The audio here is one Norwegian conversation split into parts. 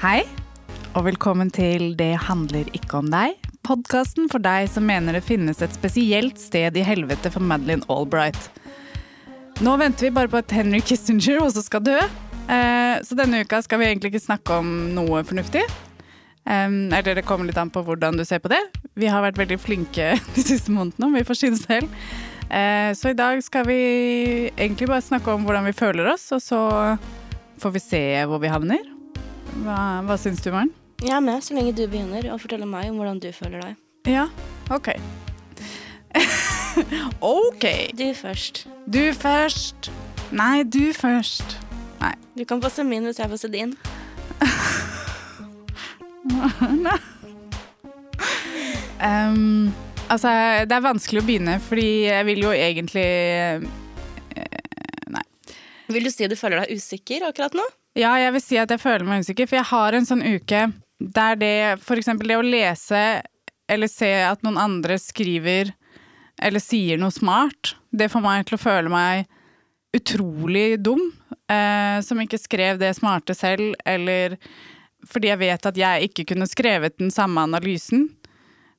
Hei, og velkommen til Det handler ikke om deg. Podkasten for deg som mener det finnes et spesielt sted i helvete for Madeleine Albright. Nå venter vi bare på at Henry Kissinger også skal dø. Eh, så denne uka skal vi egentlig ikke snakke om noe fornuftig. Eller det kommer litt an på hvordan du ser på det. Vi har vært veldig flinke de siste månedene, om vi får synes selv. Uh, så i dag skal vi egentlig bare snakke om hvordan vi føler oss, og så får vi se hvor vi havner. Hva, hva syns du, Maren? Jeg er med så lenge du begynner å fortelle meg om hvordan du føler deg. Ja, OK. OK. Du først. Du først. Nei, du først. Nei. Du kan passe min hvis jeg passer se din. um, altså, det er vanskelig å begynne, fordi jeg vil jo egentlig uh, Nei. Vil du si du føler deg usikker akkurat nå? Ja, jeg vil si at jeg føler meg usikker, for jeg har en sånn uke der det f.eks. det å lese eller se at noen andre skriver eller sier noe smart, det får meg til å føle meg utrolig dum. Eh, som ikke skrev det smarte selv, eller fordi jeg vet at jeg ikke kunne skrevet den samme analysen.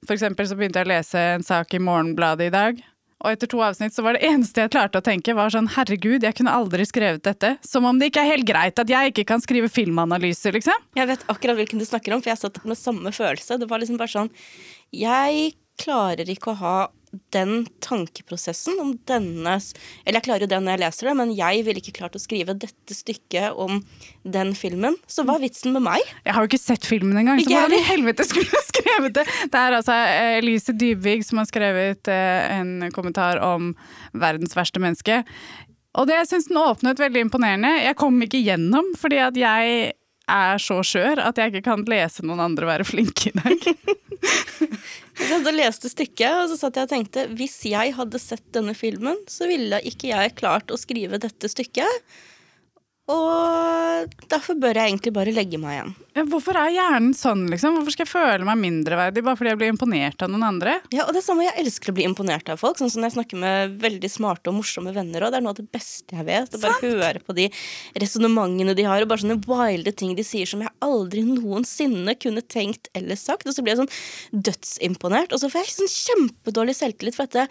For eksempel så begynte jeg å lese en sak i Morgenbladet i dag. Og etter to avsnitt så var det eneste jeg klarte å tenke, var sånn herregud, jeg kunne aldri skrevet dette. Som om det ikke er helt greit at jeg ikke kan skrive filmanalyser, liksom. Jeg vet akkurat hvilken du snakker om, for jeg satt med samme følelse. Det var liksom bare sånn Jeg klarer ikke å ha den tankeprosessen om denne Eller jeg klarer jo det når jeg leser det, men jeg ville ikke klart å skrive dette stykket om den filmen. Så hva er vitsen med meg? Jeg har jo ikke sett filmen engang, så hvordan i helvete skulle jeg skrevet det? Det er altså eh, Elise Dybvig som har skrevet eh, en kommentar om verdens verste menneske. Og det jeg syns den åpnet veldig imponerende. Jeg kom ikke gjennom fordi at jeg er så skjør at jeg ikke kan lese noen andre være flinke i dag. Jeg satt og leste stykket, og så satt jeg og tenkte hvis jeg hadde sett denne filmen, så ville ikke jeg klart å skrive dette stykket. Og derfor bør jeg egentlig bare legge meg igjen. Hvorfor er hjernen sånn, liksom? Hvorfor skal jeg føle meg mindreverdig bare fordi jeg blir imponert av noen andre? Ja, og det er samme, Jeg elsker å bli imponert av folk. Sånn som når jeg snakker med veldig smarte og morsomme venner. Og det er noe av det beste jeg vet. Å bare høre på de resonnementene de har, og bare sånne wilde ting de sier som jeg aldri noensinne kunne tenkt eller sagt. Og så blir jeg sånn dødsimponert. Og så får jeg sånn kjempedårlig selvtillit for dette.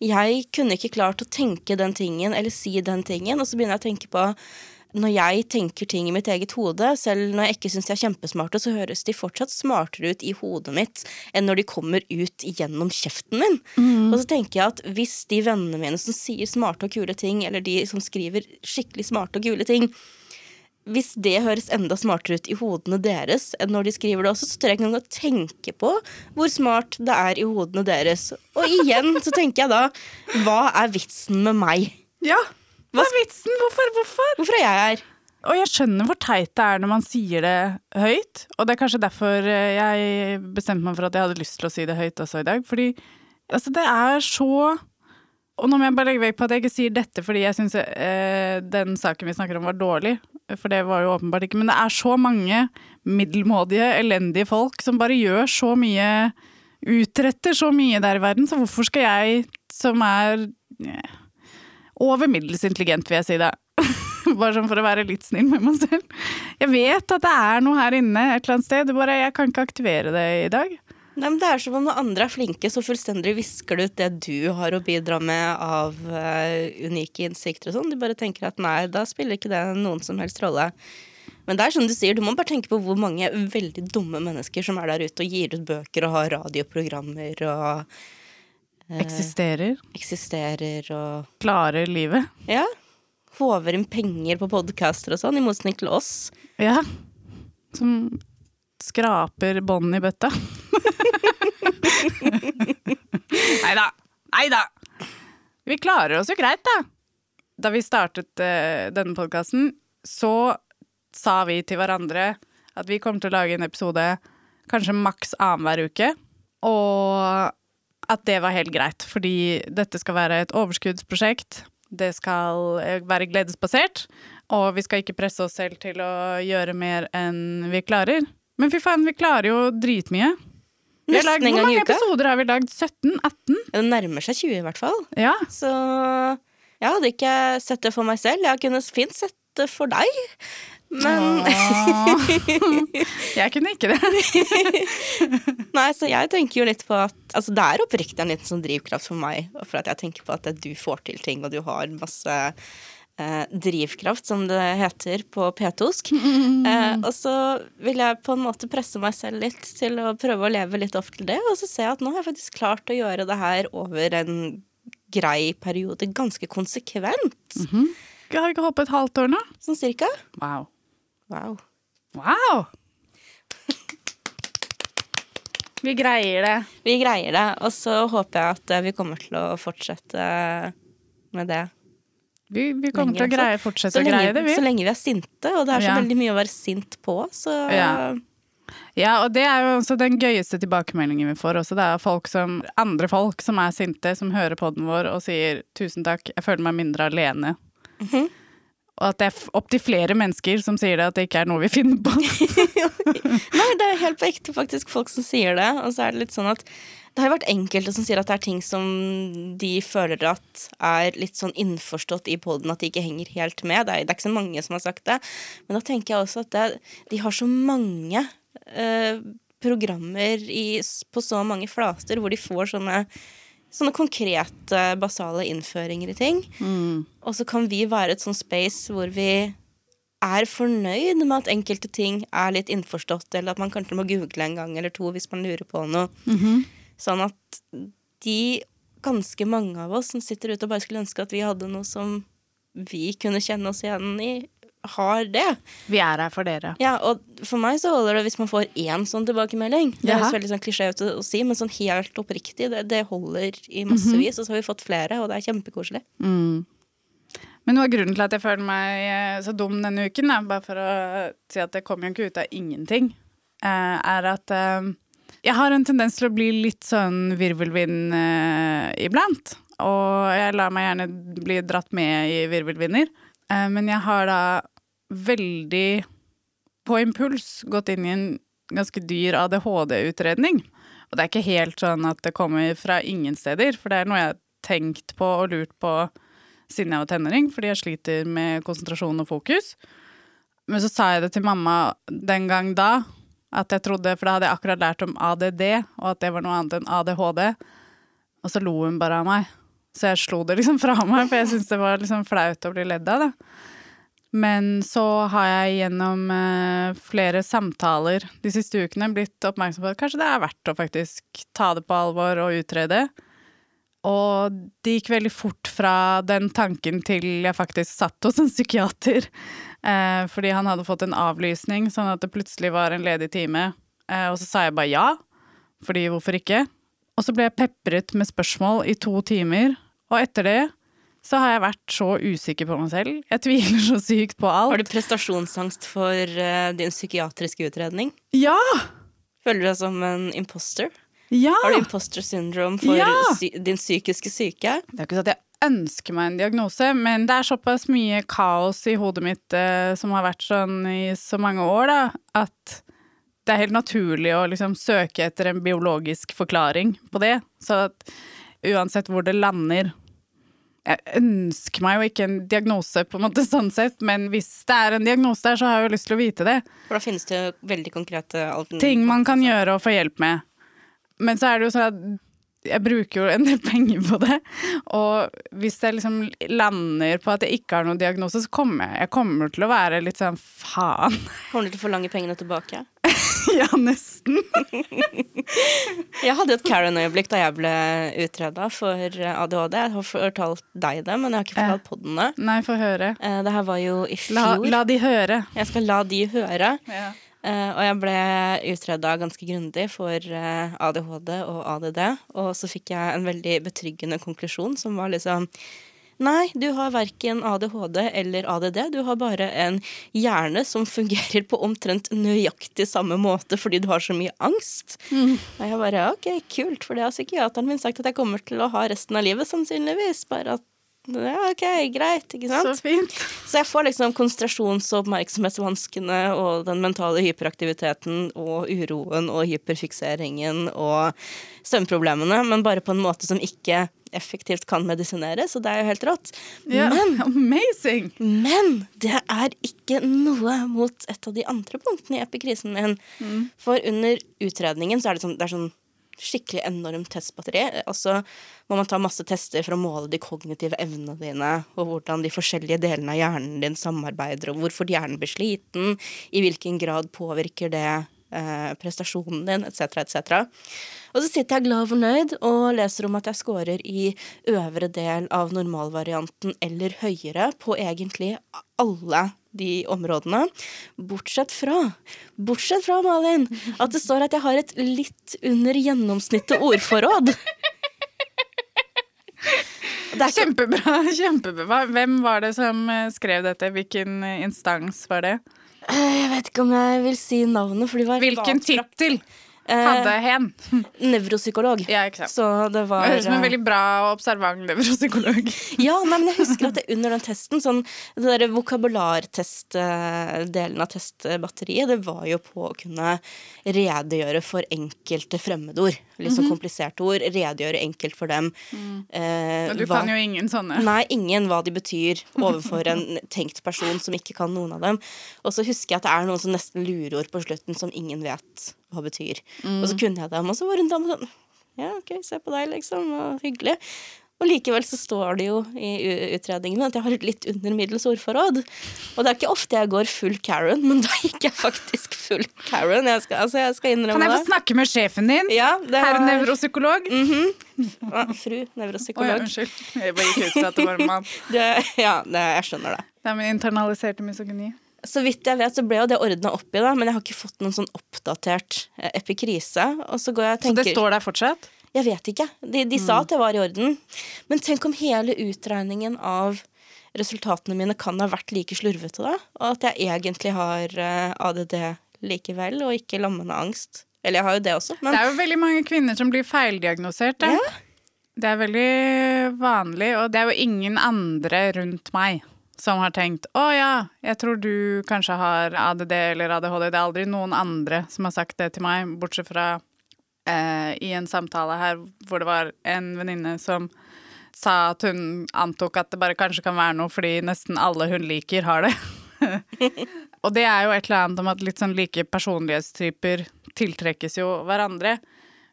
Jeg kunne ikke klart å tenke den tingen eller si den tingen, og så begynner jeg å tenke på når jeg tenker ting i mitt eget hode, selv når jeg ikke syns de er kjempesmarte, så høres de fortsatt smartere ut i hodet mitt enn når de kommer ut gjennom kjeften min. Mm. Og så tenker jeg at hvis de vennene mine som sier smarte og kule ting, eller de som skriver skikkelig smarte og kule ting, hvis det høres enda smartere ut i hodene deres enn når de skriver det også, så tør jeg ikke engang å tenke på hvor smart det er i hodene deres. Og igjen så tenker jeg da, hva er vitsen med meg? Ja, hva er vitsen? Hvorfor? Hvorfor? Hvorfor er jeg her? Og jeg skjønner hvor teit det er når man sier det høyt. Og det er kanskje derfor eh, jeg bestemte meg for at jeg hadde lyst til å si det høyt også i dag. Fordi altså, det er så Og nå må jeg bare legge vekk på at jeg ikke sier dette fordi jeg syns eh, den saken vi snakker om, var dårlig. For det var jo åpenbart ikke. Men det er så mange middelmådige, elendige folk som bare gjør så mye Utretter så mye der i verden, så hvorfor skal jeg, som er yeah, over middels intelligent, vil jeg si det. bare sånn for å være litt snill med meg selv. Jeg vet at det er noe her inne et eller annet sted, bare jeg kan ikke aktivere det i dag. Nei, men Det er som om når andre er flinke, så fullstendig visker du ut det du har å bidra med av uh, unike innsikter og sånn. De bare tenker at nei, da spiller ikke det noen som helst rolle. Men det er som du sier, du må bare tenke på hvor mange veldig dumme mennesker som er der ute og gir ut bøker og har radioprogrammer og eksisterer. Eksisterer og Klarer livet. Ja. Håver inn penger på podcaster og sånn, i motsetning til oss. Ja. Som skraper bånd i bøtta. Nei da. Nei da. Vi klarer oss jo greit, da. Da vi startet uh, denne podkasten, så sa vi til hverandre at vi kommer til å lage en episode kanskje maks annenhver uke. Og at det var helt greit, fordi dette skal være et overskuddsprosjekt. Det skal eh, være gledesbasert, og vi skal ikke presse oss selv til å gjøre mer enn vi klarer. Men fy faen, vi klarer jo dritmye. Lagd, hvor mange episoder har vi lagd? 17-18? Det nærmer seg 20 i hvert fall. Ja. Så jeg hadde ikke sett det for meg selv. Jeg kunne fint sett det for deg. Men Jeg kunne ikke det. Nei, så jeg tenker jo litt på at Altså, det er oppriktig en liten sånn drivkraft for meg, for at jeg tenker på at du får til ting, og du har masse eh, drivkraft, som det heter på p-tosk. Eh, og så vil jeg på en måte presse meg selv litt til å prøve å leve litt opp til det, og så ser jeg at nå har jeg faktisk klart å gjøre det her over en grei periode, ganske konsekvent. Jeg har ikke hoppet et halvt år nå. Sånn cirka. Wow. Wow. Wow! Vi greier det. Vi greier det, og så håper jeg at eh, vi kommer til å fortsette med det. Vi, vi kommer til å Lenge, greie, Så fortsette å lenge, greie det, vi. så lenge vi er sinte, og det er så Ja. veldig mye å være sint på, så Ja. Ja, og det er jo også den gøyeste tilbakemeldingen vi får også. Det er folk som, andre folk som er sinte, som hører podden vår og sier 'tusen takk, jeg føler meg mindre alene'. Mhm. Og at det er opptil flere mennesker som sier det, at det ikke er noe vi finner på. Nei, det er helt på ekte faktisk folk som sier det. Og så er det litt sånn at det har vært enkelte som sier at det er ting som de føler at er litt sånn innforstått i poden, at de ikke henger helt med. Det er, det er ikke så mange som har sagt det. Men da tenker jeg også at det, de har så mange eh, programmer i, på så mange flater hvor de får sånne Sånne konkrete, basale innføringer i ting. Og så kan vi være et sånn space hvor vi er fornøyd med at enkelte ting er litt innforstått, eller at man kanskje må google en gang eller to hvis man lurer på noe. Sånn at de ganske mange av oss som sitter ute og bare skulle ønske at vi hadde noe som vi kunne kjenne oss igjen i, har det. Vi er her for dere. Ja, og for meg så holder det hvis man får én sånn tilbakemelding. Det er høres veldig sånn klisjé ut å å si, men sånn helt oppriktig, det, det holder i massevis. Og så har vi fått flere, og det er kjempekoselig. Men noe av grunnen til at jeg føler meg eh, så dum denne uken, da, bare for å si at det kommer jo ikke ut av ingenting, eh, er at eh, jeg har en tendens til å bli litt sånn virvelvind iblant. Og jeg lar meg gjerne bli dratt med i virvelvinder. Eh, men jeg har da veldig på impuls gått inn i en ganske dyr ADHD-utredning. Og det er ikke helt sånn at det kommer fra ingen steder, for det er noe jeg har tenkt på og lurt på siden jeg var tenåring, fordi jeg sliter med konsentrasjon og fokus. Men så sa jeg det til mamma den gang da, at jeg trodde, for da hadde jeg akkurat lært om ADD, og at det var noe annet enn ADHD. Og så lo hun bare av meg. Så jeg slo det liksom fra meg, for jeg syntes det var liksom flaut å bli ledd av. det. Men så har jeg gjennom eh, flere samtaler de siste ukene blitt oppmerksom på at kanskje det er verdt å faktisk ta det på alvor og utrede. Og det gikk veldig fort fra den tanken til jeg faktisk satt hos en psykiater. Eh, fordi han hadde fått en avlysning, sånn at det plutselig var en ledig time. Eh, og så sa jeg bare ja, fordi hvorfor ikke? Og så ble jeg pepret med spørsmål i to timer, og etter det så har jeg vært så usikker på meg selv. Jeg tviler så sykt på alt. Har du prestasjonsangst for uh, din psykiatriske utredning? Ja! Føler du deg som en imposter? Ja! Har du imposter syndrome for Ja! sy din psykiske syke? Det er ikke sånn at jeg ønsker meg en diagnose, men det er såpass mye kaos i hodet mitt uh, som har vært sånn i så mange år, da, at det er helt naturlig å liksom søke etter en biologisk forklaring på det. Så at uansett hvor det lander Jeg ønsker meg jo ikke en diagnose, på en måte sånn sett, men hvis det er en diagnose der, så har jeg jo lyst til å vite det. For da finnes det jo veldig konkrete alternativer. ting man kan gjøre og få hjelp med. Men så er det jo sånn at jeg bruker jo en del penger på det. Og hvis jeg liksom lander på at jeg ikke har noen diagnose, så kommer jeg, jeg kommer til å være litt sånn faen. Kommer du til å forlange pengene tilbake? ja, nesten. Jeg hadde et Karen-øyeblikk da jeg ble utreda for ADHD. Jeg har fortalt deg det, men jeg har ikke fortalt podden det. Nei, få høre. Eh, Det her var jo i fjor. la de høre. Jeg skal la de høre. Ja. Eh, og jeg ble utreda ganske grundig for eh, ADHD og ADD. Og så fikk jeg en veldig betryggende konklusjon som var liksom Nei, du har verken ADHD eller ADD. Du har bare en hjerne som fungerer på omtrent nøyaktig samme måte fordi du har så mye angst. Og jeg bare ok, kult, for det har psykiateren min sagt at jeg kommer til å ha resten av livet, sannsynligvis. Bare at Ja, ok, greit, ikke sant? Så fint. Så jeg får liksom konsentrasjons- og oppmerksomhetsvanskene og den mentale hyperaktiviteten og uroen og hyperfikseringen og søvnproblemene, men bare på en måte som ikke effektivt kan medisineres, og det er jo helt rått. Ja, Men, amazing! men det er ikke noe mot et av de andre punktene i epikrisen min. For under utredningen så er det sånn, det er sånn skikkelig enormt testbatteri. Og så må man ta masse tester for å måle de kognitive evnene dine, og hvordan de forskjellige delene av hjernen din samarbeider, og hvorfor hjernen blir sliten, i hvilken grad påvirker det eh, prestasjonen din, etc., etc. Og så sitter jeg glad og fornøyd og leser om at jeg scorer i øvre del av normalvarianten eller høyere på egentlig alle de områdene. Bortsett fra, bortsett fra, Malin, at det står at jeg har et litt under gjennomsnittet ordforråd. Det Kjempebra. kjempebra. Hvem var det som eh, skrev dette? Hvilken eh, instans var det? Jeg vet ikke om jeg vil si navnet, for de var Hvilken tittel Eh, hadde hen? Nevropsykolog. Ja. Så det var høres ut som en eh, veldig bra og observant nevropsykolog. Ja, nei, men jeg husker at det under den testen, sånn det derre vokabulartest-delen av testbatteriet, det var jo på å kunne redegjøre for enkelte fremmedord. Litt sånn kompliserte ord. Redegjøre enkelt for dem. Eh, Og du hva- kan jo ingen sånne. Nei, ingen hva de betyr overfor en tenkt person som ikke kan noen av dem. Og så husker jeg at det er noen som nesten lureord på slutten som ingen vet hva betyr. Og så kunne jeg dem, og så var hun dame sånn Ja, ok, se på deg, liksom. Og hyggelig. Og likevel så står det jo i utredningen at jeg har et litt under middels ordforråd. Og det er ikke ofte jeg går full Karen, men da gikk jeg faktisk full Karen. Jeg skal, altså, jeg skal innrømme det. Kan jeg få det. snakke med sjefen din? Ja, det Herr nevropsykolog? Mm -hmm. Ja, Fru ja, nevropsykolog. unnskyld. Jeg bare gikk ut fra at det var en mann. Ja, det, jeg skjønner det. Det er min internaliserte misogyni. Så vidt jeg vet, så ble jo det ordna opp i, da, men jeg har ikke fått noen sånn oppdatert eh, epikrise. Og så går jeg og Så det står der fortsatt? Jeg vet ikke. De, de sa at det var i orden. Men tenk om hele utregningen av resultatene mine kan ha vært like slurvete, da. Og at jeg egentlig har eh, ADD likevel, og ikke lammende angst. Eller jeg har jo det også, men Det er jo veldig mange kvinner som blir feildiagnosert. Det. det er veldig vanlig, og det er jo ingen andre rundt meg som har tenkt 'Å ja, jeg tror du kanskje har ADD eller ADHD'. Det er aldri noen andre som har sagt det til meg, bortsett fra eh, i en samtale her hvor det var en venninne som sa at hun antok at det bare kanskje kan være noe fordi nesten alle hun liker, har det. Og det er jo et eller annet om at litt sånn like personlighetstyper tiltrekkes jo hverandre.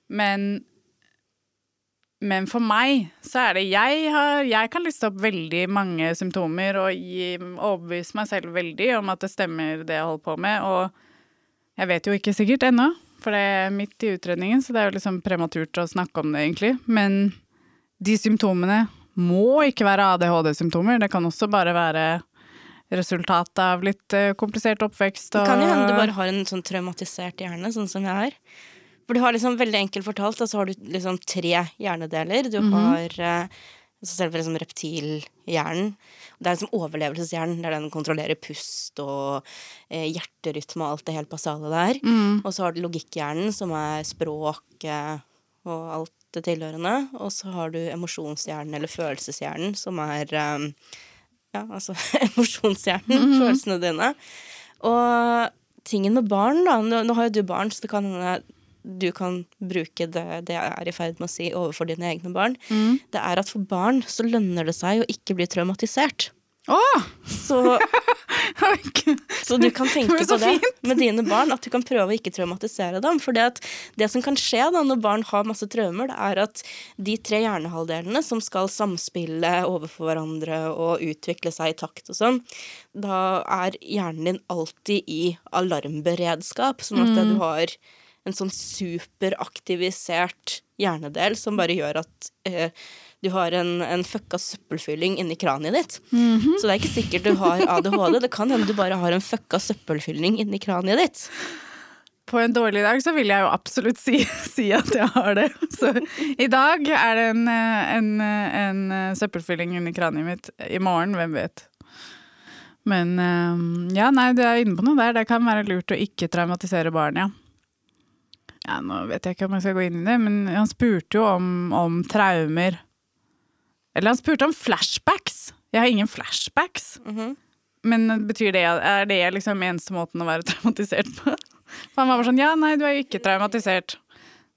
Men men for meg så er det jeg har Jeg kan liste opp veldig mange symptomer og gi, overbevise meg selv veldig om at det stemmer det jeg holder på med, og jeg vet jo ikke sikkert ennå, for det er midt i utredningen, så det er jo liksom prematurt å snakke om det, egentlig. Men de symptomene må ikke være ADHD-symptomer, det kan også bare være resultat av litt eh, komplisert oppvekst det kan jo hende du bare har en sånn traumatisert hjerne, sånn som jeg har. For du har liksom, veldig enkelt fortalt, og så har du liksom tre hjernedeler. Du har eh, selve liksom reptilhjernen. Det er liksom overlevelseshjernen, der den kontrollerer pust og eh, hjerterytme og alt det helt basale der. Og så har du logikkhjernen, som er språk eh, og alt det tilhørende. Og så har du emosjonshjernen, eller følelseshjernen, som er eh, ja, altså emosjonshjernen, følelsene dine. Og tingen med barn, da Nå, nå har jo du barn, så det kan hende du kan bruke det, det jeg er i ferd med å si overfor dine egne barn. Det er at for barn så lønner det seg å ikke bli traumatisert. Åh! Så, så du kan tenke på det med dine barn, at du kan prøve å ikke traumatisere dem. For det, det som kan skje da når barn har masse traumer, det er at de tre hjernehalvdelene som skal samspille overfor hverandre og utvikle seg i takt og sånn, da er hjernen din alltid i alarmberedskap, sånn at du har en sånn superaktivisert hjernedel som bare gjør at eh, du har en, en fucka søppelfylling inni kraniet ditt. Så det er ikke sikkert du har ADHD. Det kan hende du bare har en fucka søppelfylling inni kraniet ditt. På en dårlig dag så vil jeg jo absolutt si, si at jeg har det. Så i dag er det en, en, en søppelfylling inni kraniet mitt. I morgen, hvem vet. Men eh, ja, nei, du er inne på noe der. Det kan være lurt å ikke traumatisere barn, ja. Ja, nå vet jeg ikke om jeg skal gå inn i det, men han spurte jo om, om traumer. Eller han spurte om flashbacks. Jeg har ingen flashbacks. Mhm. Men betyr det, er det liksom eneste måten å være traumatisert på? For han var bare sånn ja, nei, du er jo ikke traumatisert.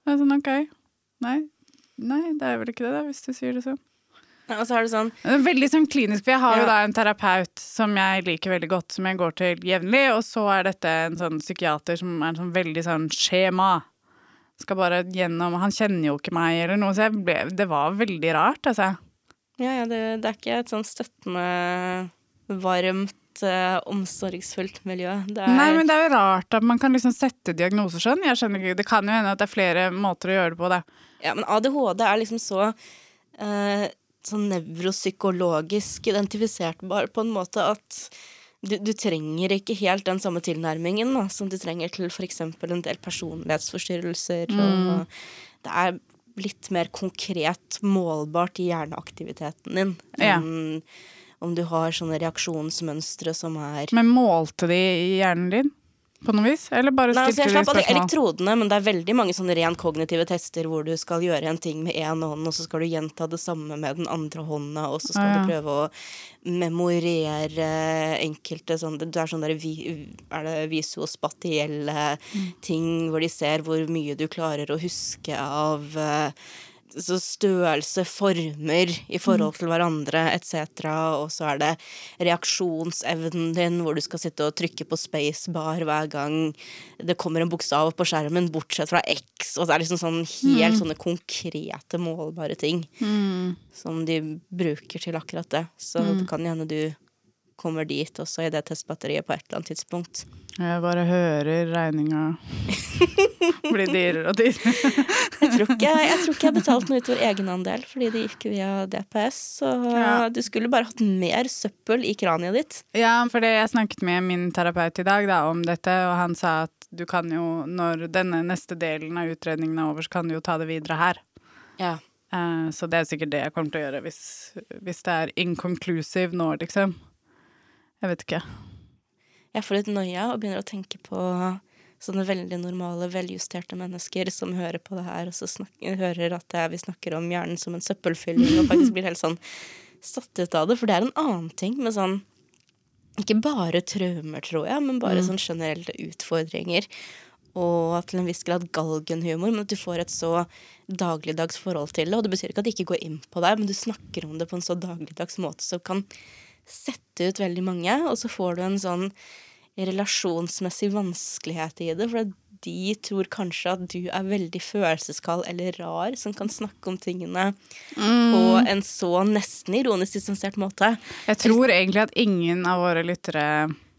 Jeg er sånn ok. Nei. Nei, det er vel ikke det, da, hvis du sier det sånn. Ja, Og så er det sånn Veldig sånn klinisk, for jeg har jo da en terapeut som jeg liker veldig godt, som jeg går til jevnlig, og så er dette en sånn psykiater som er sånn veldig sånn skjema. Skal bare gjennom Han kjenner jo ikke meg eller noe, så ble, det var veldig rart, altså. Ja, ja, det, det er ikke et sånn støttende, varmt, eh, omsorgsfullt miljø. Det Nei, men det er jo rart at man kan liksom sette diagnoser sånn. Jeg skjønner ikke, Det kan jo hende at det er flere måter å gjøre det på, Det. Ja, men ADHD er liksom så eh, sånn nevropsykologisk identifiserbar på en måte at du, du trenger ikke helt den samme tilnærmingen da, som du trenger til f.eks. en del personlighetsforstyrrelser. Og det er litt mer konkret målbart i hjerneaktiviteten din Ja. enn om du har sånne reaksjonsmønstre som er Men målte de i hjernen din på noe vis? Eller bare Nei, altså stilte jeg de slapp av de elektrodene, men det er veldig mange sånne ren kognitive tester hvor du skal gjøre en ting med én hånd, og så skal du gjenta det samme med den andre hånda, og så skal Ah, ja. du prøve å memorere enkelte sånne Det er sånn der Er det visuospatielle Mm. ting hvor de ser hvor mye du klarer å huske av eh, så størrelse, former i forhold til hverandre etc. Og så er det reaksjonsevnen din, hvor du skal sitte og trykke på spacebar hver gang det kommer en bokstav på skjermen, bortsett fra X. Og det er liksom sånn helt sånne konkrete, målbare ting Mm. som de bruker til akkurat det. Så det kan hende du kommer dit også i det testbatteriet på et eller annet tidspunkt. Jeg bare hører regninga bli dyrere og dyrere. Jeg tror ikke jeg, tror ikke jeg betalte noe utover egenandel fordi det gikk via DPS. Så Ja. du skulle bare hatt mer søppel i kraniet ditt. Ja, for jeg snakket med min terapeut i dag da, om dette, og han sa at du kan jo, når denne neste delen av utredningen er over, så kan du jo ta det videre her. Ja. Eh, så det er sikkert det jeg kommer til å gjøre hvis, hvis det er inconclusive nå, liksom. Jeg vet ikke. Jeg får litt noia og begynner å tenke på sånne veldig normale, veljusterte mennesker som hører på det her, og så snakker, hører at vi snakker om hjernen som en søppelfylling, og faktisk blir helt sånn satt ut av det. For det er en annen ting med sånn Ikke bare traumer, tror jeg, men bare sånn generelle utfordringer. Og til en viss grad galgenhumor, men at du får et så dagligdags forhold til det. Og det betyr ikke at det ikke går inn på deg, men du snakker om det på en så dagligdags måte som kan sette ut veldig mange, og så får du en sånn relasjonsmessig vanskelighet i det, for de tror kanskje at du er veldig følelseskald eller rar som kan snakke om tingene på en så nesten ironisk distansert måte. Jeg tror egentlig at ingen av våre lyttere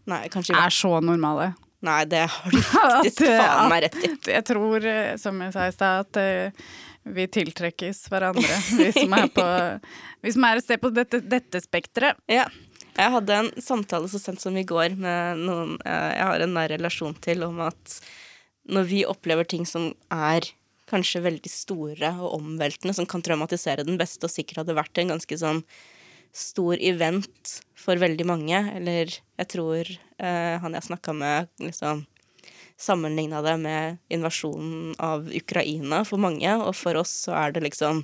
Nei, er så normale. Nei, det har du faktisk faen meg rett i. Jeg tror, eh, som jeg sa i stad, at eh, vi tiltrekkes hverandre, vi som er på Vi som er et sted på dette, dette spekteret. Ja. Jeg hadde en samtale så sent som i går med noen eh, jeg har en nær relasjon til, om at når vi opplever ting som er kanskje veldig store og omveltende, som kan traumatisere den beste, og sikkert hadde vært en ganske sånn stor event for veldig mange, eller jeg tror eh, han jeg snakka med, liksom sammenligna det med invasjonen av Ukraina for mange, og for oss så er det liksom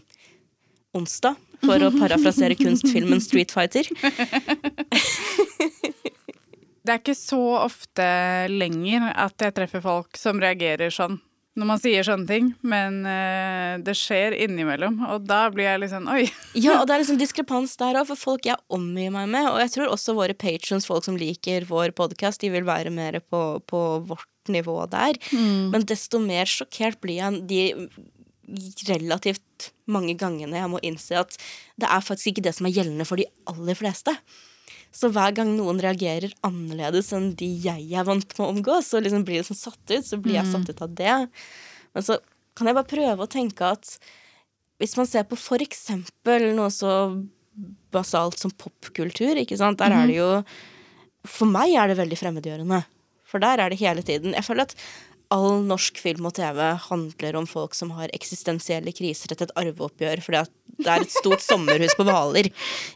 onsdag, for å parafrasere kunstfilmen Street Fighter. Det er ikke så ofte lenger at jeg treffer folk som reagerer sånn når man sier sånne ting, men eh, det skjer innimellom, og da blir jeg sånn oi. Ja, og det er liksom diskrepans der òg, for folk jeg omgir meg med, og jeg tror også våre patrons, folk som liker vår podkast, de vil være mer på, på vårt nivå der. Men desto mer sjokkert blir jeg de relativt mange gangene jeg må innse at det er faktisk ikke det som er gjeldende for de aller fleste. Så hver gang noen reagerer annerledes enn de jeg er vant med å omgås, så liksom blir det sånn satt ut, så blir jeg satt ut av det. Men så kan jeg bare prøve å tenke at hvis man ser på for eksempel noe så basalt som popkultur, ikke sant, der er det jo For meg er det veldig fremmedgjørende. For der er det hele tiden Jeg føler at all norsk film og TV handler om folk som har eksistensielle kriser etter et arveoppgjør fordi at det er et stort sommerhus på Hvaler.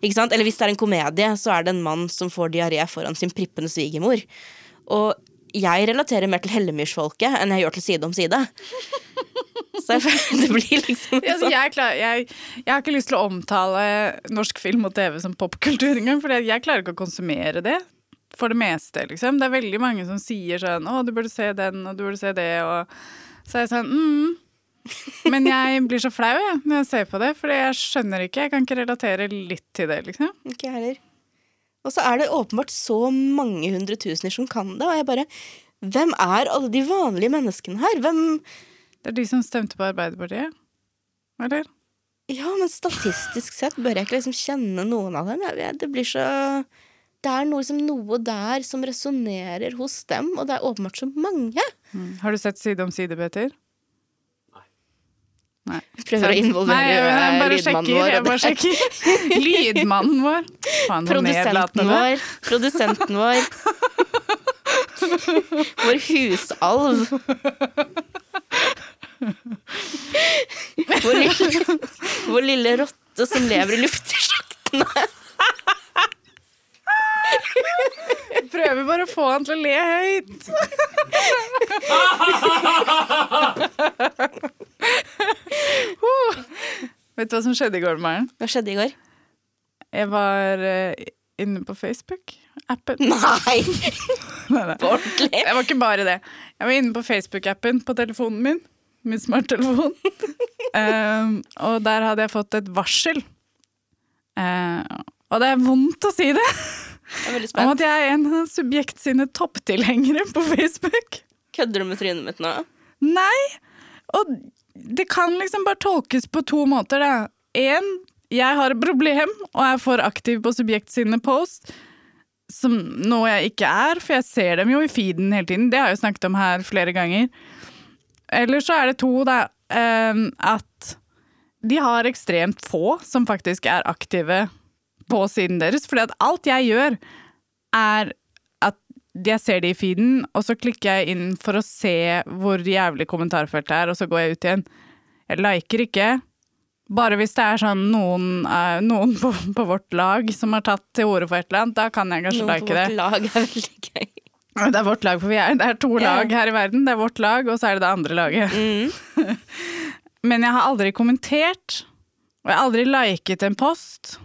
Eller hvis det er en komedie, så er det en mann som får diaré foran sin prippende svigermor. Og jeg relaterer mer til Hellemyrsfolket enn jeg gjør til Side om side. Så jeg, det blir liksom Ja, altså, jeg, klar, jeg, jeg har ikke lyst til å omtale norsk film og TV som popkultur engang, for jeg klarer ikke å konsumere det. For det meste, liksom. Det er veldig mange som sier sånn 'Å, du burde se den, og du burde se det', og så er jeg sånn mm. Men jeg blir så flau jeg, når jeg ser på det, for jeg skjønner ikke. Jeg kan ikke relatere litt til det, liksom. Ikke heller. Og så er det åpenbart så mange hundretusener som kan det, og jeg bare Hvem er alle de vanlige menneskene her? Hvem Det er de som stemte på Arbeiderpartiet. Eller? Ja, men statistisk sett bør jeg ikke liksom kjenne noen av dem. Jeg det blir så Det er noe, liksom, noe der som resonnerer hos dem, og det er åpenbart så mange. Mm. Har du sett Side om side, Peter? Nei. Prøver å involvere Nei, jeg eh, bare lydmannen sjekker, vår. Jeg bare sjekker. Lydmannen vår. Faen, Produsenten vår. Produsenten vår. Vår husalv. Vår lille, vår lille rotte som lever i luftsjaktene. Prøver bare å få han til å le høyt. Vet du hva som skjedde i går, Maren? Hva skjedde i går? Jeg var uh, inne på Facebook-appen. Nei! Ordentlig. Jeg var ikke bare det. Jeg var inne på Facebook-appen på telefonen min. Min smarttelefon. um, og der hadde jeg fått et varsel. Uh, og det er vondt å si det, Jeg er veldig om at jeg er en av Subjekt sine topptilhengere på Facebook. Kødder du med trynet mitt nå? Nei! Og det kan liksom bare tolkes på to måter, da. En, jeg har et problem og er for aktiv på Subjekt sine post. Som noe jeg ikke er, for jeg ser dem jo i feeden hele tiden. Det har jeg jo snakket om her flere ganger. Eller så er det to, da, ehm, at de har ekstremt få som faktisk er aktive på siden deres. At alt jeg gjør, er at jeg ser det i feeden, og så klikker jeg inn for å se hvor jævlig kommentarfeltet er, og så går jeg ut igjen. Jeg liker ikke. Bare hvis det er sånn noen, eh, noen på, på vårt lag som har tatt til orde for et eller annet, da kan jeg kanskje Noen like det. vårt lag er veldig gøy. Det er vårt lag, for vi er, det er to yeah. lag her i verden. Det er vårt lag, og så er det det andre laget. Mm. Men jeg har aldri kommentert, og jeg har aldri liket en post.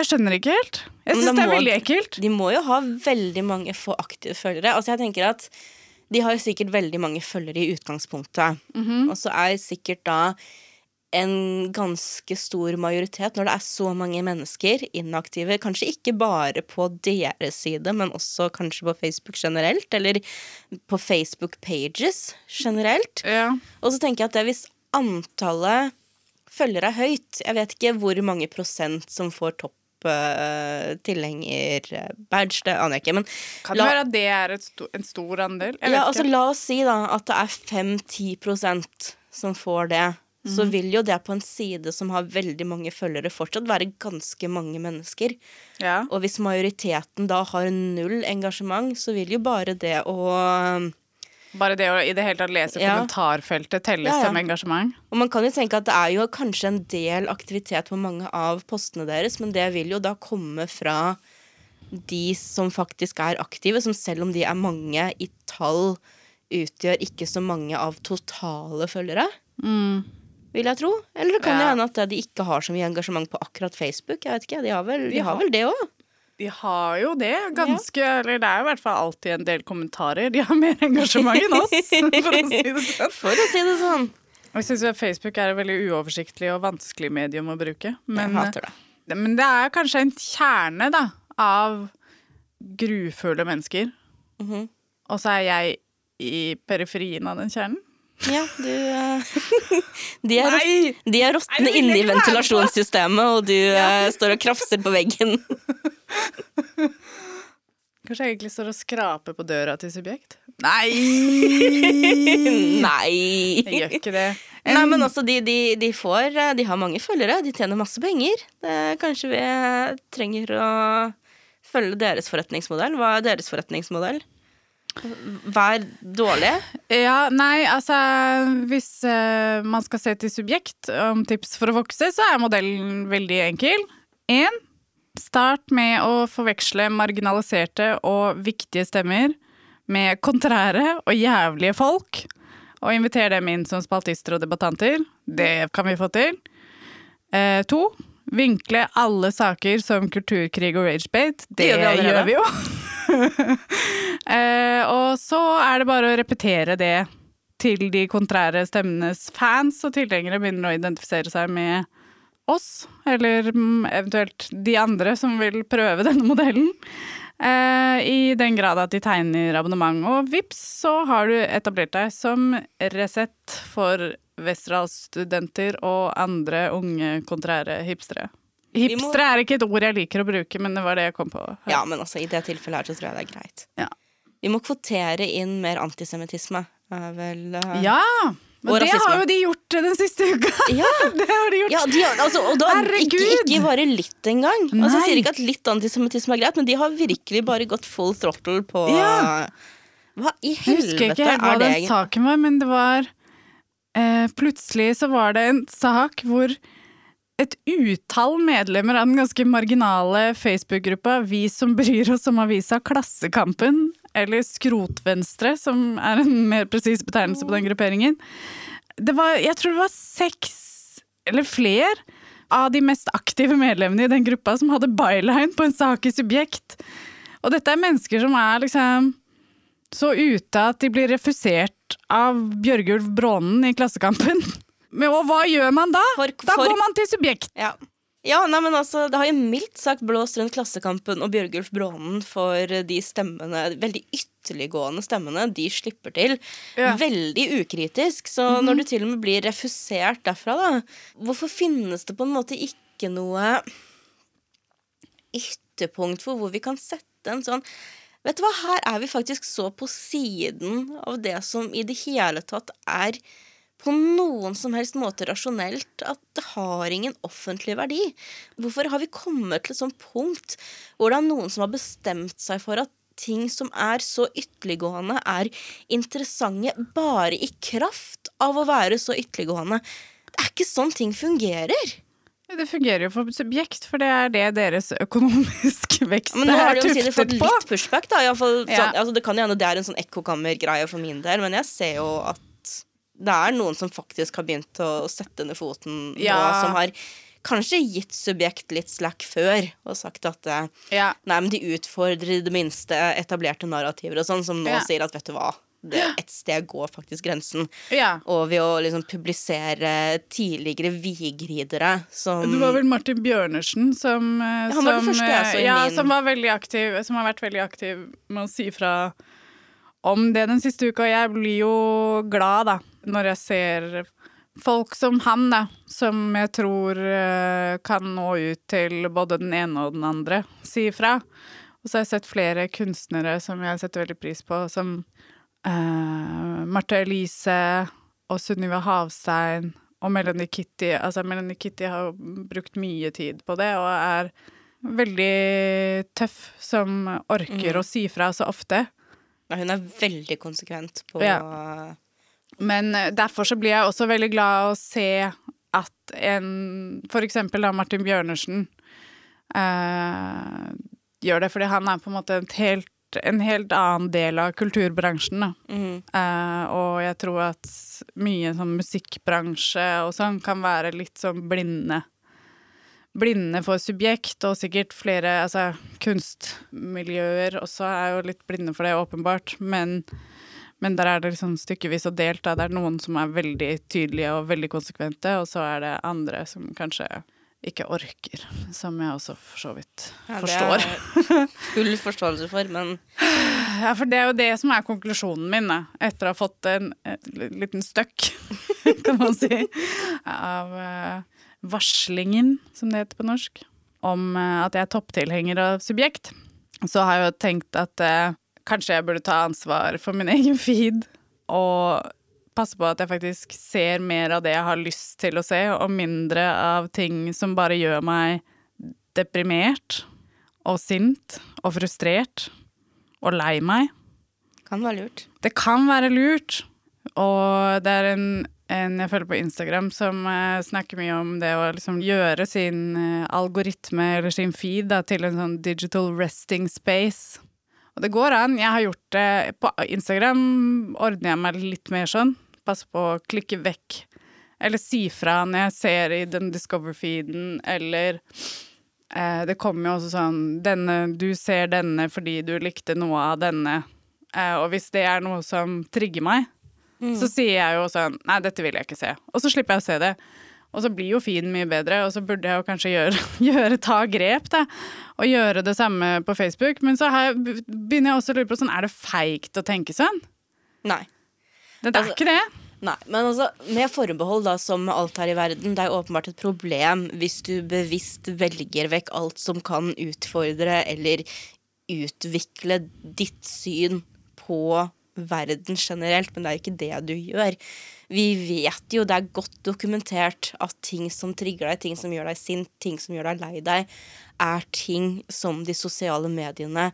Jeg skjønner ikke helt. Jeg syns de det er må- veldig ekkelt. De må jo ha veldig mange få aktive følgere. Altså jeg tenker at De har sikkert veldig mange følgere i utgangspunktet. Mhm. Og så er sikkert da en ganske stor majoritet, når det er så mange mennesker inaktive, kanskje ikke bare på deres side, men også kanskje på Facebook generelt, eller på Facebook pages generelt. Ja. Og så tenker jeg at det hvis antallet følgere er høyt Jeg vet ikke hvor mange prosent som får topp uh, tilhenger-badge, det aner jeg ikke. Men Kan La- det være at det er sto en stor andel? Ja, altså, la oss si da at det er 5-10 prosent som får det. Så Mhm. vil jo det på en side som har veldig mange følgere, fortsatt være ganske mange mennesker. Ja. Og hvis majoriteten da har null engasjement, så vil jo bare det å Bare det å i det hele tatt lese Ja. kommentarfeltet telles Ja, ja. som engasjement. Og man kan jo tenke at det er jo kanskje en del aktivitet på mange av postene deres, men det vil jo da komme fra de som faktisk er aktive, som selv om de er mange i tall, utgjør ikke så mange av totale følgere. Vil jeg tro. Eller det kan jo hende at de ikke har så mye engasjement på akkurat Facebook. Jeg vet ikke, De har vel, de har- vel det òg. De har jo det, ganske Eller det er i hvert fall alltid en del kommentarer. De har mer engasjement enn oss, for å si det sånn. For å si det sånn. Jeg syns Facebook er et veldig uoversiktlig og vanskelig medium å bruke. Men, jeg hater det. men det er kanskje en kjerne da, av grufulle mennesker. Mhm. Og så er jeg i periferien av den kjernen. Ja, du eh, De er, rost, de er rostende inni på. ventilasjonssystemet, og du ja. står og krafser på veggen. Kanskje jeg egentlig står og skraper på døra til subjekt? Nei! Nei. Jeg gjør ikke det. Nei, men altså, de, de, de får eh, De har mange følgere, de tjener masse penger. Det, kanskje vi trenger å følge deres forretningsmodell. Hva er deres forretningsmodell? Vær dårlig. Ja, nei, altså Hvis uh, man skal se til subjekt om tips for å vokse, så er modellen veldig enkel. Én, start med å forveksle marginaliserte og viktige stemmer med kontrære og jævlige folk. og invitere dem inn som spaltister og debattanter. Det kan vi få til. Eh, to, vinkle alle saker som kulturkrig og ragebate. Det, Det gjør vi gjør vi jo. eh, og så er det bare å repetere det til de kontrære stemmenes fans og tilhengere begynner å identifisere seg med oss, eller mm, eventuelt de andre som vil prøve denne modellen. Eh, I den grad at de tegner abonnement. Og vips, så har du etablert deg som Resett for Westerdals-studenter og andre unge kontrære hipstere. må- er ikke et ord jeg liker å bruke, men det var det jeg kom på. her. Ja, men altså, i det tilfellet her så tror jeg det er greit. Ja. Vi må kvotere inn mer antisemittisme. Er vel uh... Ja, men Og det rasisme. har jo de gjort den siste uka. Ja. det har de gjort. Ja, de har, altså, og da, ikke, Herregud! ikke bare litt engang. Altså, jeg sier ikke at litt antisemittisme er greit, men de har virkelig bare gått full throttle på Ja. Hva i helvete er det? Jeg husker ikke helt hva den egentlig? saken var, men det var eh, Plutselig så var det en sak hvor et utall medlemmer av den ganske marginale Facebook-gruppa Vi som bryr oss om avisa Klassekampen, eller Skrotvenstre, som er en mer presis betegnelse på den grupperingen det var, Jeg tror det var seks, eller flere, av de mest aktive medlemmene i den gruppa som hadde byline på en sak i Subjekt. Og dette er mennesker som er liksom så ute at de blir refusert av Bjørgulf Brånen i Klassekampen. Men, og hva gjør man da? For- da går man til subjekt. Ja. Ja, nei, men altså, Det har jo mildt sagt blåst rundt Klassekampen og Bjørgulf Brånen for de stemmene, veldig ytterliggående stemmene de slipper til. Ja. Veldig ukritisk. Så når du til og med blir refusert derfra, da Hvorfor finnes det på en måte ikke noe ytterpunkt for hvor vi kan sette en sånn Vet du hva, her er vi faktisk så på siden av det som i det hele tatt er på noen som helst måte rasjonelt at det har ingen offentlig verdi. Hvorfor har vi kommet til et sånt punkt hvor det er noen som har bestemt seg for at ting som er så ytterliggående, er interessante bare i kraft av å være så ytterliggående? Det er ikke sånn ting fungerer. Det fungerer jo for subjekt, for det er det deres økonomiske vekst Men nå har de jo sikkert fått litt pushback, da. fall Ja. sånn, altså, det kan jo hende det er en sånn ekkokammergreie for min del, men jeg ser jo at det er noen som faktisk har begynt å sette ned foten ja. og som har kanskje gitt subjekt litt slack før, og sagt at eh, Ja. nei, men de utfordrer i det minste etablerte narrativer og sånn, som nå Ja. sier at vet du hva, det, et sted går faktisk grensen. ja. Og ved å liksom publisere tidligere vigridere som Det var vel Martin Bjørnersen som, eh, Ja, han var den som, første jeg så i eh, ja, min- som, var veldig aktiv, som har vært veldig aktiv med å si fra om det den siste uka. Jeg blir jo glad da, når jeg ser folk som han, da, som jeg tror eh, kan nå ut til både den ene og den andre, si fra. Og så har jeg sett flere kunstnere som jeg setter veldig pris på, som uh, Marte Elise og Sunniva Havstein og Melanie Kitty. Altså, Melanie Kitty har brukt mye tid på det, og er veldig tøff som orker å si fra så ofte. Ja, Hun er veldig konsekvent på Men eh, derfor så blir jeg også veldig glad å se at en For eksempel da Martin Bjørnersen eh, gjør det, fordi han er på en måte helt, en helt annen del av kulturbransjen. Da. Mm. Eh, og jeg tror at mye sånn musikkbransje og sånn kan være litt sånn blinde. Blinde for subjekt, og sikkert flere altså, kunstmiljøer også er jo litt blinde for det, åpenbart. Men, men der er det liksom stykkevis og delt. Da. Det er noen som er veldig tydelige og veldig konsekvente, og så er det andre som kanskje ikke orker. Som jeg også for så vidt Ja, det forstår. er Full forståelse for, men Ja, for det er jo det som er konklusjonen min, da. Etter å ha fått en, en liten støkk, kan man si, av eh, varslingen, som det heter på norsk, om eh, at jeg er topptilhenger av Subjekt. Så har jeg jo tenkt at eh, kanskje jeg burde ta ansvar for min egen feed, og passe på at jeg faktisk ser mer av det jeg har lyst til å se, og mindre av ting som bare gjør meg deprimert og sint og frustrert og lei meg. kan være lurt. Det kan være lurt, og det er en, en jeg følger på Instagram som uh, snakker mye om det å liksom gjøre sin uh, algoritme eller sin feed da, til en sånn digital resting space. Og det går an. Jeg har gjort det på Instagram, ordner jeg meg litt mer sånn. Passer på å klikke vekk. Eller si fra når jeg ser i den Discover-feeden, eller eh, Det kommer jo også sånn denne, Du ser denne fordi du likte noe av denne. Og hvis det er noe som trigger meg, så sier jeg jo sånn Nei, dette vil jeg ikke se. Og så slipper jeg å se det. Og så blir jo fin mye bedre, og så burde jeg jo kanskje gjøre, gjøre ta grep, da. Og gjøre det samme på Facebook. Men så har jeg, begynner jeg også å lure på sånn, er det feigt å tenke sånn? Nei. Det er Altså- ikke det. Nei, men altså, med forbehold, da, som alt her i verden, det er åpenbart et problem hvis du bevisst velger vekk alt som kan utfordre eller utvikle ditt syn på verden generelt, men det er ikke det du gjør. Vi vet jo, det er godt dokumentert, at ting som trigger deg, ting som gjør deg sint, ting som gjør deg lei deg, er ting som de sosiale mediene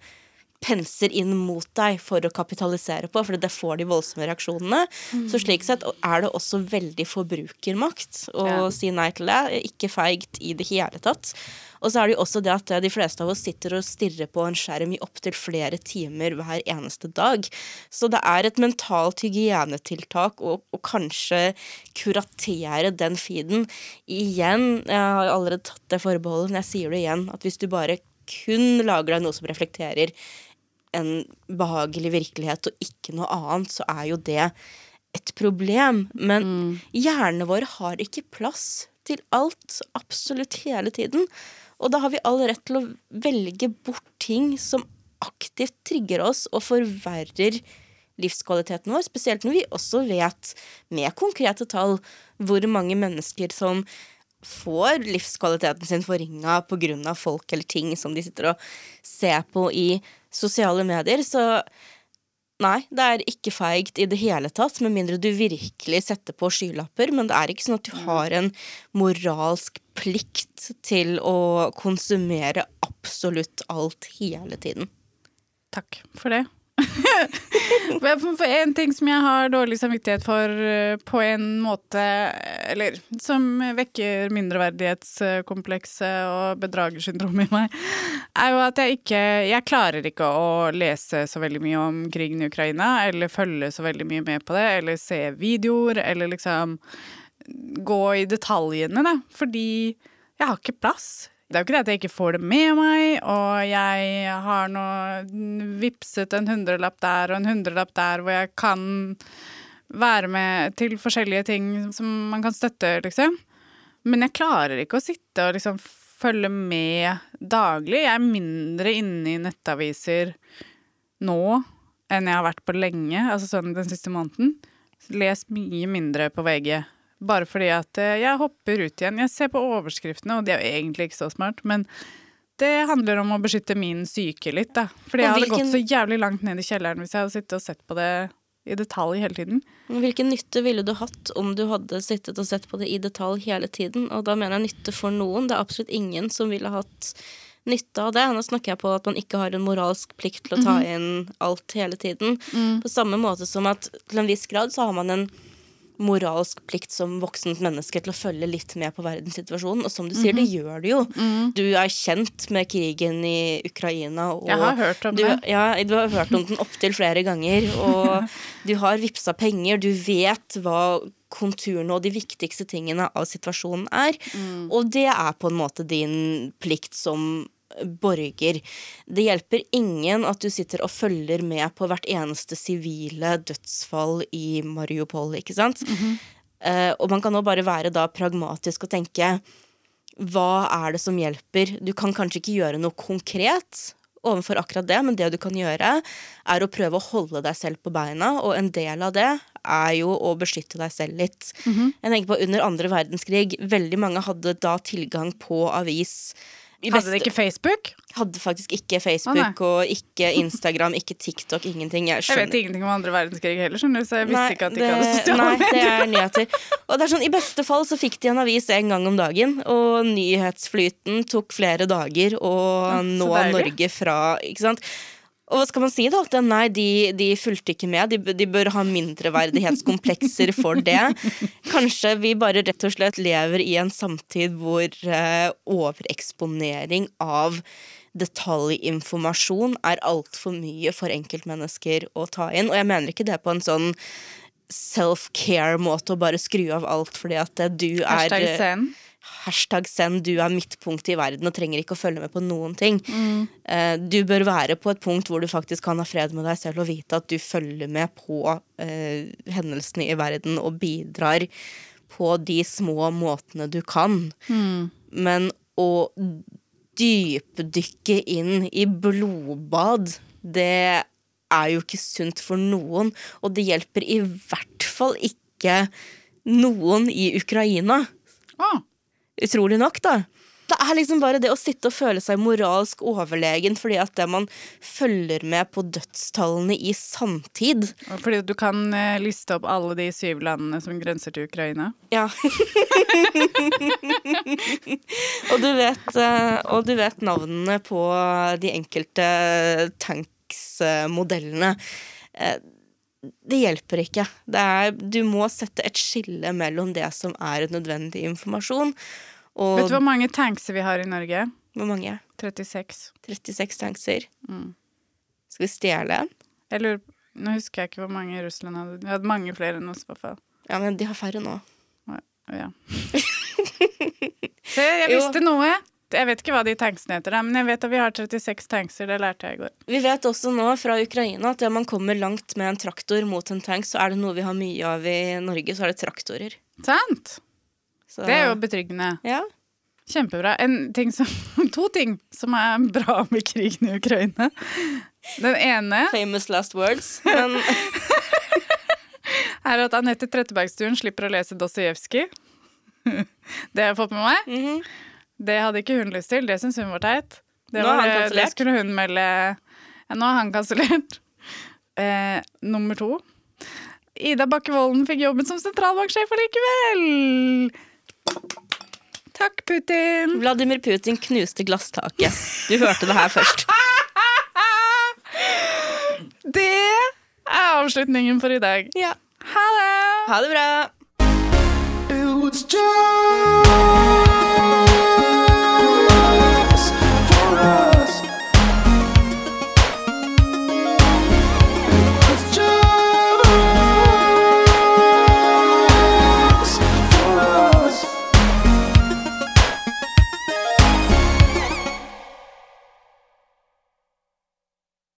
penser inn mot deg for å kapitalisere på, for det får de voldsomme reaksjonene. Så slik sett er det også veldig forbrukermakt å Ja. si nei til det. Ikke feigt i det hele tatt. Og så er det jo også det at de fleste av oss sitter og stirrer på en skjerm i opptil flere timer hver eneste dag. Så det er et mentalt hygienetiltak å, å kanskje kuratere den feeden. Igjen, jeg har allerede tatt det forbeholdet, men jeg sier det igjen, at hvis du bare kun lager deg noe som reflekterer en behagelig virkelighet og ikke noe annet, så er jo det et problem. Men hjernene våre har ikke plass til alt absolutt hele tiden. Og da har vi all rett til å velge bort ting som aktivt trigger oss og forverrer livskvaliteten vår, spesielt når vi også vet, med konkrete tall, hvor mange mennesker som får livskvaliteten sin forringa pga. folk eller ting som de sitter og ser på i sosiale medier. Så nei, det er ikke feigt i det hele tatt, med mindre du virkelig setter på skylapper. Men det er ikke sånn at du har en moralsk plikt til å konsumere absolutt alt hele tiden. Takk for det. For en ting som jeg har dårlig samvittighet for eh, på en måte, eller som vekker mindreverdighetskomplekset og bedragersyndrom i meg, er jo at jeg ikke Jeg klarer ikke å lese så veldig mye om krigen i Ukraina, eller følge så veldig mye med på det, eller se videoer, eller liksom gå i detaljene, da. Fordi jeg har ikke plass. Det er jo ikke det at jeg ikke får det med meg, og jeg har nå vippset en hundrelapp der og en hundrelapp der hvor jeg kan være med til forskjellige ting som man kan støtte, liksom. Men jeg klarer ikke å sitte og liksom følge med daglig. Jeg er mindre inne i nettaviser nå enn jeg har vært på lenge, altså sånn den siste måneden. Les mye mindre på VG. Bare fordi at eh, jeg hopper ut igjen. Jeg ser på overskriftene, og de er jo egentlig ikke så smart, men det handler om å beskytte min syke litt, da. Fordi jeg hadde gått så jævlig langt ned i kjelleren hvis jeg hadde sittet og sett på det i detalj hele tiden. Hvilken nytte ville du hatt om du hadde sittet og sett på det i detalj hele tiden? Og da mener jeg nytte for noen. Det er absolutt ingen som ville hatt nytte av det. Nå snakker jeg på at man ikke har en moralsk plikt til å ta inn alt hele tiden. På samme måte som at til en viss grad så har man en moralsk plikt som voksent menneske til å følge litt med på verdenssituasjonen. Og som du sier, det gjør du jo. Du er kjent med krigen i Ukraina. Og Jeg har hørt om du, det. Ja, du har hørt om den opptil flere ganger. Og du har vippsa penger. Du vet hva konturene og de viktigste tingene av situasjonen er. Og det er på en måte din plikt som borger. Det hjelper ingen at du sitter og følger med på hvert eneste sivile dødsfall i Mariupol, ikke sant? Eh, og man kan nå bare være da pragmatisk og tenke hva er det som hjelper? Du kan kanskje ikke gjøre noe konkret overfor akkurat det, men det du kan gjøre, er å prøve å holde deg selv på beina, og en del av det er jo å beskytte deg selv litt. Jeg tenker på Under andre verdenskrig, veldig mange hadde da tilgang på avis. Hadde de beste- ikke Facebook? hadde faktisk ikke Facebook Facebook og ikke Instagram, ikke TikTok, ingenting. Jeg Jeg vet ingenting om andre verdenskrig heller, skjønner du, så jeg visste Nei, ikke at de ikke hadde det- sosiale Nei, det er nyheter. Og det er sånn, I beste fall så fikk de en avis en gang om dagen, og nyhetsflyten tok flere dager å nå. Norge fra ikke sant? Og hva skal man si da? At nei, de, de fulgte ikke med. De, de bør ha mindreverdighetskomplekser for det. Kanskje vi bare rett og slett lever i en samtid hvor eh, overeksponering av detaljinformasjon er altfor mye for enkeltmennesker å ta inn. Og jeg mener ikke det på en sånn self-care-måte å bare skru av alt fordi at du er Hashtag. Hashtag send, du er midtpunktet i verden og trenger ikke å følge med på noen ting. Eh, du bør være på et punkt hvor du faktisk kan ha fred med deg selv og vite at du følger med på eh, hendelsene i verden og bidrar på de små måtene du kan. Men å dypdykke inn i blodbad, det er jo ikke sunt for noen. Og det hjelper i hvert fall ikke noen i Ukraina. Å, Utrolig nok, da. Det er liksom bare det å sitte og føle seg moralsk overlegen fordi at det man følger med på dødstallene i samtid fordi du kan eh, liste opp alle de syv landene som grenser til Ukraina. Ja. og, du vet, eh, og du vet navnene på de enkelte tanks-modellene. Eh, Det hjelper ikke. Det er, du må sette et skille mellom det som er nødvendig informasjon, og Vet du hvor mange tankser vi har i Norge? hvor mange? 36. 36 tankser. Skal vi stjele en? Eller nå husker jeg ikke hvor mange Russland hadde. Vi hadde mange flere enn oss, i hvert fall. Ja, men de har færre nå. Ja. Se, jeg Jo. visste noe! Jeg vet ikke hva de tanksene heter, men jeg vet at vi har 36 tankser. Det lærte jeg i går. Vi vet også nå fra Ukraina at når man kommer langt med en traktor mot en tank, så er det noe vi har mye av i Norge, så er det traktorer. Sant! Så, Det er jo betryggende. Ja. Kjempebra. En ting som, to ting som er bra med krigen i Ukraina. Den ene Famous last words. Men er at Anette Trettebergstuen slipper å lese Dostojevskij. Det har jeg fått med meg. mhm. Det hadde ikke hun lyst til. Det syns hun var teit. Det, Nå er han det- kansellert. det skulle hun melde ja, Nå er han kansellert. Eh, nummer to. Ida Bakke Volden fikk jobben som sentralbanksjef allikevel! Takk, Putin! Vladimir Putin knuste glasstaket. Du hørte det her først. Det er avslutningen for i dag. Ja. Ha det! Ha det bra. It was just